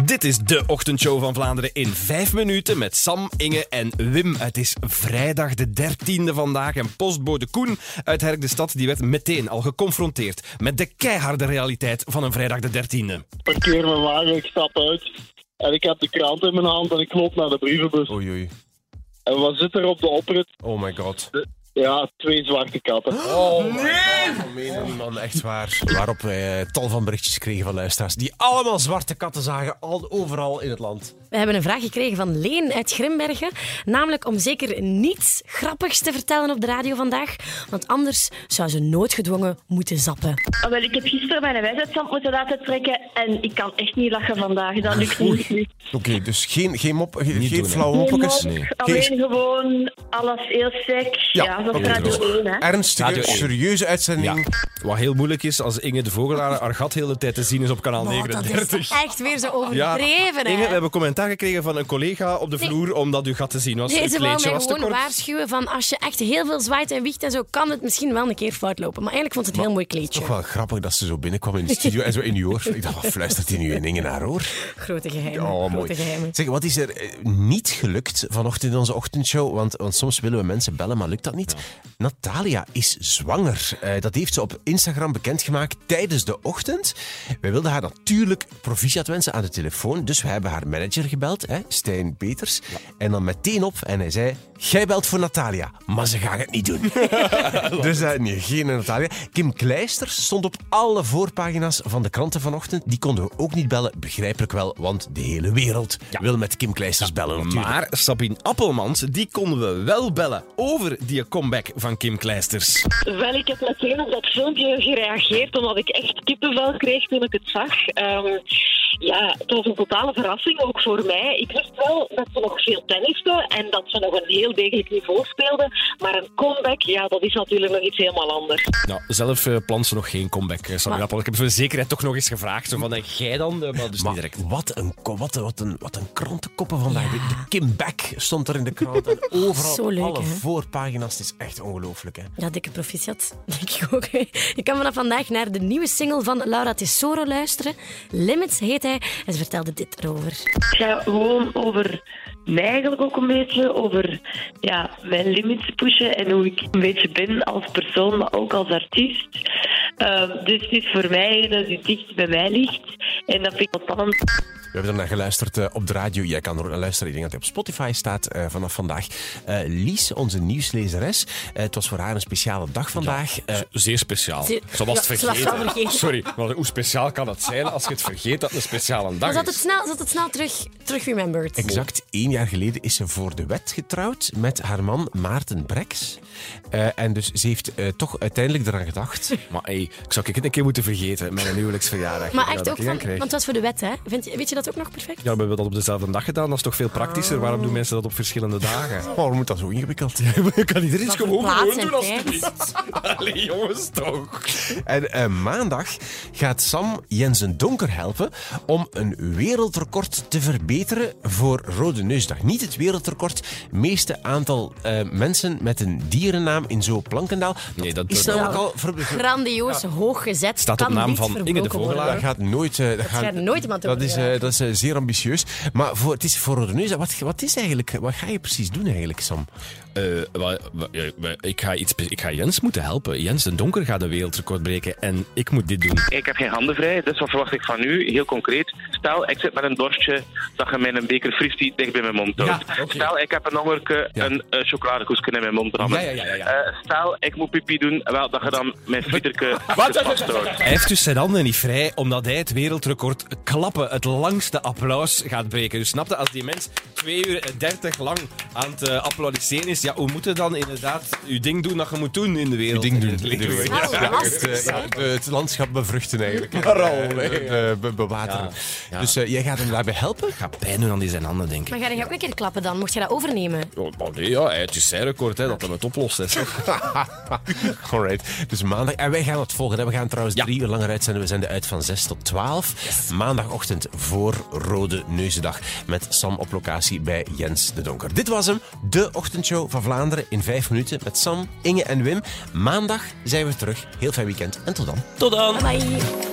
Dit is de ochtendshow van Vlaanderen in vijf minuten met Sam, Inge en Wim. Het is vrijdag de 13e vandaag en postbode Koen uit Herk de Stad die werd meteen al geconfronteerd met de keiharde realiteit van een vrijdag de 13e. parkeer mijn wagen, ik stap uit. En ik heb de krant in mijn hand en ik loop naar de brievenbus. Oei, oei. En wat zit er op de oprit? Oh my god. Ja, twee zwarte katten. Oh, nee! man, echt waar. Waarop wij tal van berichtjes kregen van luisteraars die allemaal zwarte katten zagen, al overal in het land. We hebben een vraag gekregen van Leen uit Grimbergen. Namelijk om zeker niets grappigs te vertellen op de radio vandaag. Want anders zou ze noodgedwongen moeten zappen. Ah, Wel, ik heb gisteren mijn wijsheidszand moeten laten trekken en ik kan echt niet lachen vandaag. Dat lukt niet. Oké, dus geen, geen, mop, geen, Niet geen doen, hè. flauwe moppetjes. Nee. Alleen gewoon alles heel sec. Ja, dat is Radio dus 1, hè. Ernstige, Radio serieuze uitzending. Ja, wat heel moeilijk is als Inge de Vogelaar haar gat heel de tijd te zien is op kanaal Oh, dat 39. is echt weer zo Ja, overdreven. Inge, hè? we hebben commentaar gekregen van een collega op de vloer omdat uw gat te zien was. Nee, het ze kleedje mij was te gewoon waarschuwen van als je echt heel veel zwaait en wiegt en zo, kan het misschien wel een keer fout lopen. Maar eigenlijk vond het een heel mooi kleedje. Toch wel grappig dat ze zo binnenkwam in de studio en zo in uw oor. Ik dacht, wat fluistert hij nu in Inge naar oor? Grote geheimen. Oh, grote geheimen. Zeg, wat is er eh, niet gelukt vanochtend in onze ochtendshow? Want, want soms willen we mensen bellen, maar lukt dat niet. Natalia is zwanger. Eh, dat heeft ze op Instagram bekendgemaakt tijdens de ochtend. Wij wilden haar natuurlijk proficiat wensen aan de telefoon. Dus we hebben haar manager gebeld, hè, Stijn Peters. En dan meteen op en hij zei... Jij belt voor Natalia, maar ze gaan het niet doen. dus eh, nee, geen Natalia. Kim Kleisters stond op alle voorpagina's van de kranten vanochtend. Die konden we ook niet bellen, begrijpelijk wel, want de hele wereld wil met Kim Kleisters bellen natuurlijk. Maar Sabine Appelmans, die konden we wel bellen over die comeback van Kim Kleisters. Wel, ik heb meteen op dat filmpje gereageerd omdat ik echt kippenvel kreeg toen ik het zag. Ehm, ja, het was een totale verrassing, ook voor mij. Ik wist wel dat ze nog veel tennisten en dat ze nog een heel degelijk niveau speelden. Maar een comeback, ja, dat is natuurlijk nog iets helemaal anders. Nou, zelf eh plant ze nog geen comeback, Sabine Maar- Appel. Ik heb voor de zekerheid toch nog eens gevraagd. Zo van, en jij dan? Eh, Maar dus niet direct. wat een, wat, een, wat, een, wat een krantenkoppen vandaag. De, de Kim Beck stond er in de krant. En overal Zo leuk, alle hè? voorpagina's. Het is echt ongelooflijk. Hè? Ja, dikke proficiat, denk ik ook. hè. Je kan vanaf vandaag naar de nieuwe single van Laura Tesoro luisteren. Limits heet en ze vertelde dit erover. Het gaat gewoon over mij eigenlijk ook een beetje, over ja, mijn limits pushen en hoe ik een beetje ben als persoon, maar ook als artiest. Ehm, dus het is voor mij dat het dicht bij mij ligt en dat vind ik wel spannend. We hebben er naar geluisterd eh, op de radio. Jij kan er ook naar luisteren. Ik denk dat hij op Spotify staat eh, vanaf vandaag. Eh, Lies, onze nieuwslezeres. eh, het was voor haar een speciale dag vandaag. Eh, Zeer speciaal. Zeer- Ze was het Ja, ze was het vergeten. Sorry, maar hoe speciaal kan het zijn als je het vergeet dat het een speciale dag Maar ze had het is? snel, ze had het snel terug, terug remembered. Exact één jaar geleden is ze voor de wet getrouwd met haar man Maarten Breks. Eh, en dus ze heeft eh, toch uiteindelijk eraan gedacht. Maar hey, ik zou ik het een keer moeten vergeten, mijn huwelijksverjaardag. Maar echt dat ook van, want het was voor de wet, hè? Vind, je- weet je dat ook nog perfect? Ja, we hebben dat op dezelfde dag gedaan. Dat is toch veel praktischer? Waarom doen mensen dat op verschillende dagen? Oh, waarom moet dat zo ingewikkeld? kan iedereen Dat gewoon doen als tijd. Allee, jongens, toch. En eh, maandag gaat Sam Jensen Donker helpen om een wereldrecord te verbeteren voor Rode Neusdag. Niet het wereldrecord, meeste aantal eh, mensen met een dierennaam in zo Plankendaal. Nee, dat- is dat- namelijk al Grandioos, hoog gezet. Staat op naam van Inge de Vogelaar. Dat gaat nooit... eh, dat gaat nooit iemand dat is, eh, dat is eh, zeer ambitieus. Maar voor, het is voor Neusdag. Wat, wat is eigenlijk... Wat ga je precies doen eigenlijk, Sam? Eh, wa- wa- ja, wa- ik, ga iets, ik ga Jens moeten helpen. Jens de Donker gaat een wereldrecord breken en ik moet dit doen. Ik heb geen handen vrij, dus wat verwacht ik van u? Heel concreet. Stel, ik zit met een dorstje dat je mij een beker fristie dicht bij mijn mond houdt. Ja. Stel, ik heb een hongerke, Ja. een uh, chocoladekoekje in mijn mond rammen. Ja, ja, ja, ja, ja. Eh, stel, ik moet pipi doen, wel, dat je dan mijn frieterke Wat? vasthoudt. Hij heeft dus zijn handen niet vrij, omdat hij het wereldrecord klappen, het langste applaus gaat breken. Dus snap je, als die mens 2 uur en 30 lang aan het eh, applaudisseren is, ja, hoe moet je dan inderdaad je ding doen dat je moet doen in de wereld? ding doen. Het leven? De- Ja, ja, lastig, het, hè? ja, de- het landschap bevruchten eigenlijk. Vooral, Eh, hè. be- be- bewateren. Ja, ja. Dus eh, jij gaat hem daarbij helpen? Ga pijn doen aan die zijn handen, denk ik. Maar ga je ook een keer klappen dan? Mocht je dat overnemen? Oh, nee, ja, het is zijn record hè, dat hij het oplost. Hè. Alright. Dus maandag. En wij gaan het volgen. hè. We gaan trouwens Ja. drie uur langer uitzenden. We zenden uit van 6 tot 12. Maandagochtend voor Rode Neuzendag. Met Sam op locatie bij Jens de Donker. Dit was hem. De ochtendshow van Vlaanderen in vijf minuten. Met Sam, Inge en Wim. Maandag zijn we terug. Heel fijn weekend. En tot dan. Tot dan! Bye.